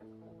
Cool.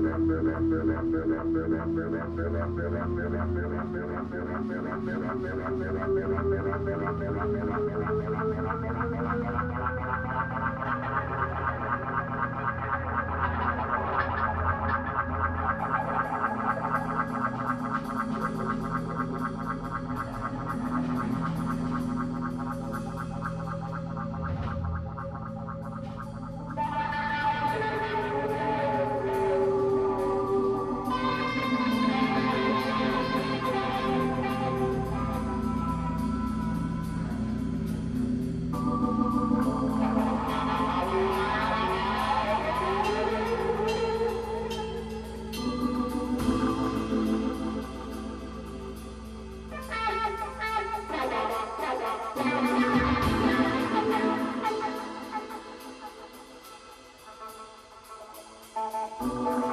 Vester, vester, vester, Música